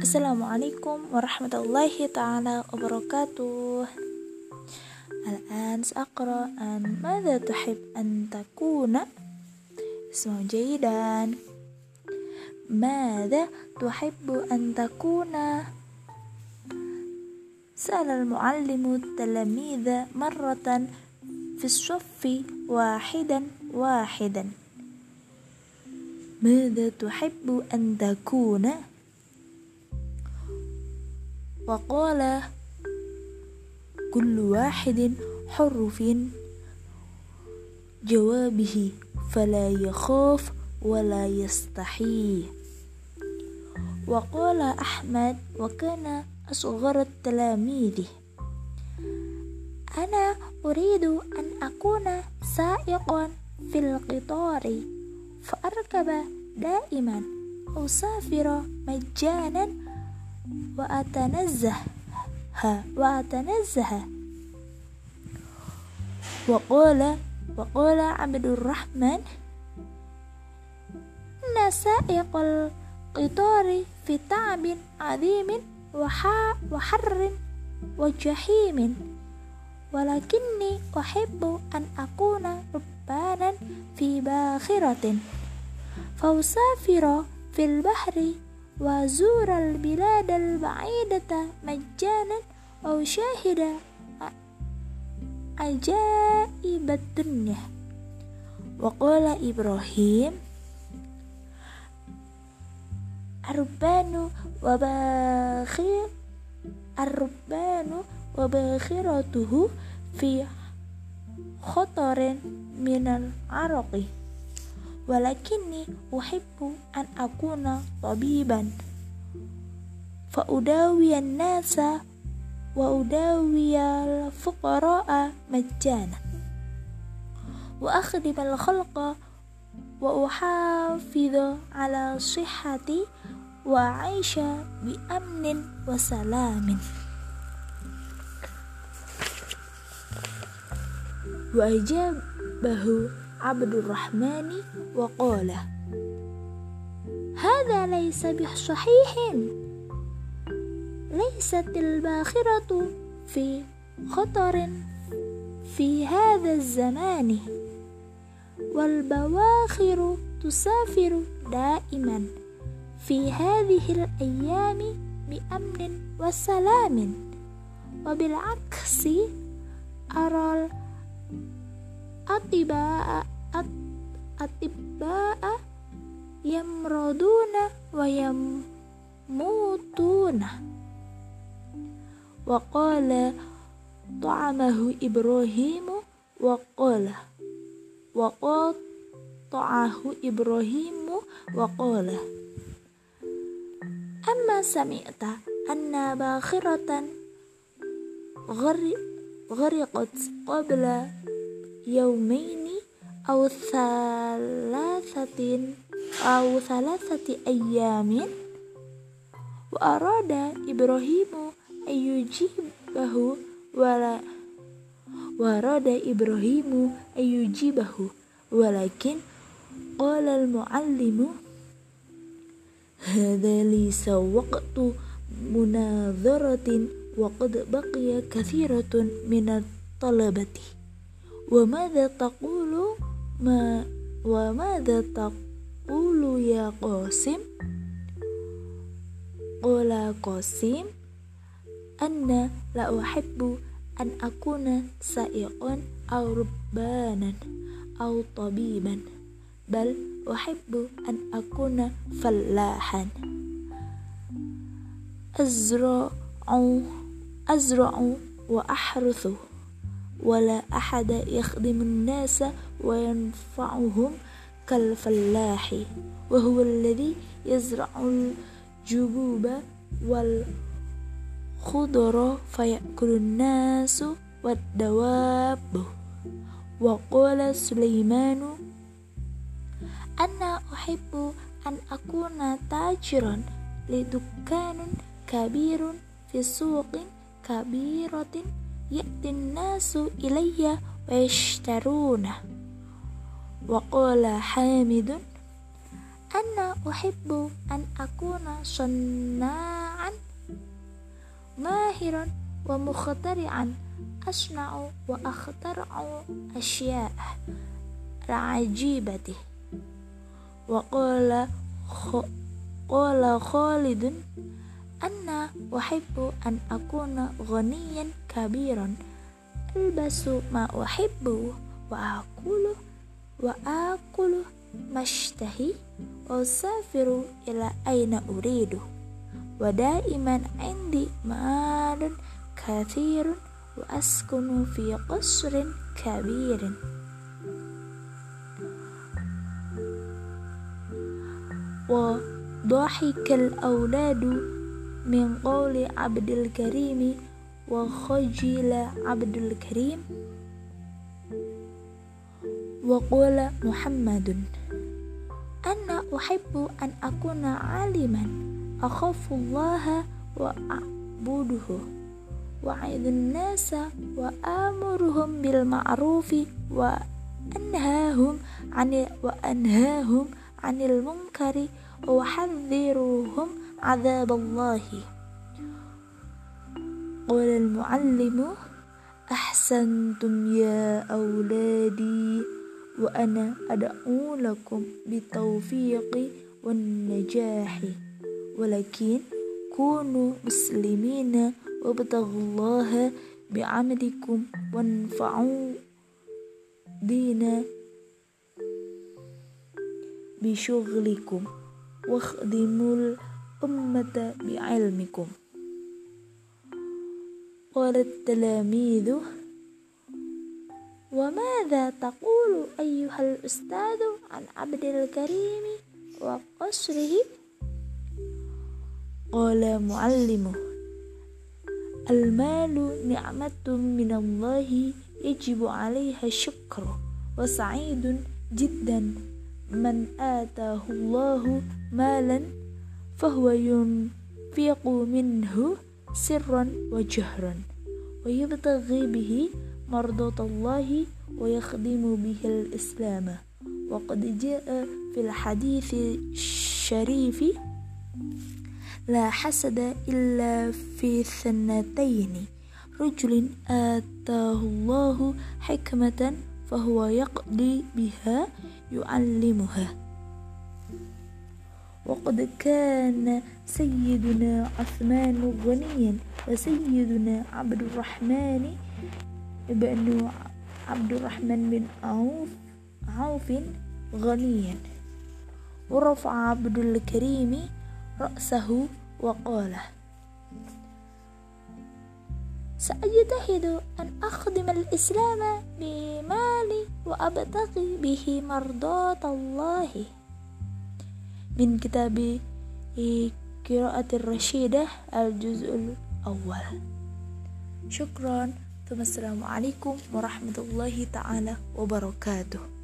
Assalamualaikum warahmatullahi taala wabarakatuh. الآن سأقرأ عن ماذا تحب أن تكون اسمعوا جيدا ماذا تحب أن تكون سأل المعلم التلاميذ مرة في الصف واحدا واحدا ماذا تحب أن تكون وقال كل واحد حر في جوابه فلا يخاف ولا يستحي وقال أحمد وكان أصغر التلاميذ أنا أريد أن أكون سائقا في القطار فأركب دائما أسافر مجانا وأتنزه وأتنزه. وقال وقال عبد الرحمن إن سائق القطار في تعب عظيم وحر وجحيم ولكني أحب أن أكون ربانا في باخرة. فأسافر في البحر وزور البلاد البعيدة مجانا أو شاهد عجائب الدنيا وقال إبراهيم الربان وباخر الربان وباخرته في خطر من العرق walakinni uhibbu an akuna tabiban. Fa udawiyan nasa wa udawiyal fuqara'a majjana. Wa akhdimal khalqa wa uhafidhu ala sihhati wa aisha bi amnin wa salamin. Wa ajabahu عبد الرحمن وقال هذا ليس بصحيح. ليست الباخرة في خطر في هذا الزمان والبواخر تسافر دائما في هذه الأيام بأمن وسلام. وبالعكس أرى الأطباء الأطباء يمرضون ويموتون وقال طعمه إبراهيم وقال وقطعه إبراهيم وقال أما سمعت أن باخرة غرقت قبل يومين au thalathatin au wa arada Ibrahimu ayujibahu wala warada Ibrahimu ayyujibahu walakin qala al-muallimu hadha li sawaqtu munadharatin wa qad baqiya kathiratun min at-talabati wa madha taqulu ma wa madza ulu ya qasim? Qala qasim anna la uhibbu an akuna sa'iqan aw rubbanan aw tabiban bal uhibbu an akuna fallahan. Azra'u azra'u wa ahruthu ولا أحد يخدم الناس وينفعهم كالفلاح وهو الذي يزرع الجبوب والخضر فيأكل الناس والدواب. وقال سليمان أنا أحب أن أكون تاجرا لدكان كبير في سوق كبيرة يأتي الناس إلي ويشترونه. وقال حامد أنا أحب أن أكون صناعا ماهرا ومخترعا أصنع وأخترع أشياء عجيبة. وقال قال خالد أنا أحب أن أكون غنيا كبيرا. ألبس ما أحب وأكل وآكل ما أشتهي. وأسافر إلى أين أريد. ودائما عندي مال كثير وأسكن في قصر كبير. وضحك الأولاد min qawli abdil karimi wa khajila abdul karim wa qala muhammadun. Anna uhibbu an akuna aliman akhafu allaha wa a'buduhu wa aidun nasa wa amuruhum bil ma'rufi wa anhahum anil wa anhahum anil munkari wa hadhiruhum عذاب الله. قال المعلم أحسنتم يا أولادي وأنا أدعو لكم بالتوفيق والنجاح ولكن كونوا مسلمين وابتغوا الله بعملكم وانفعوا دين بشغلكم واخدموا الأمة بعلمكم. قال التلاميذ وماذا تقول أيها الأستاذ عن عبد الكريم وقصره؟ قال معلمه المال نعمة من الله يجب عليها الشكر وسعيد جدا. من آتاه الله مالا فهو ينفق منه سرا وجهرا ويبتغي به مرضاة الله ويخدم به الإسلام. وقد جاء في الحديث الشريف لا حسد إلا في ثنتين رجل آتاه الله حكمة فهو يقضي بها يعلمها. وقد كان سيدنا عثمان غنيا وسيدنا عبد الرحمن بن عبد الرحمن بن عوف عوف غنيا. ورفع عبد الكريم رأسه وقال سأجتهد أن أخدم الإسلام بمالي وأبتغي به مرضاة الله. min kitabi Qiraatir Rashidah Al-Juz'ul Awal Syukron. Assalamualaikum warahmatullahi ta'ala wabarakatuh.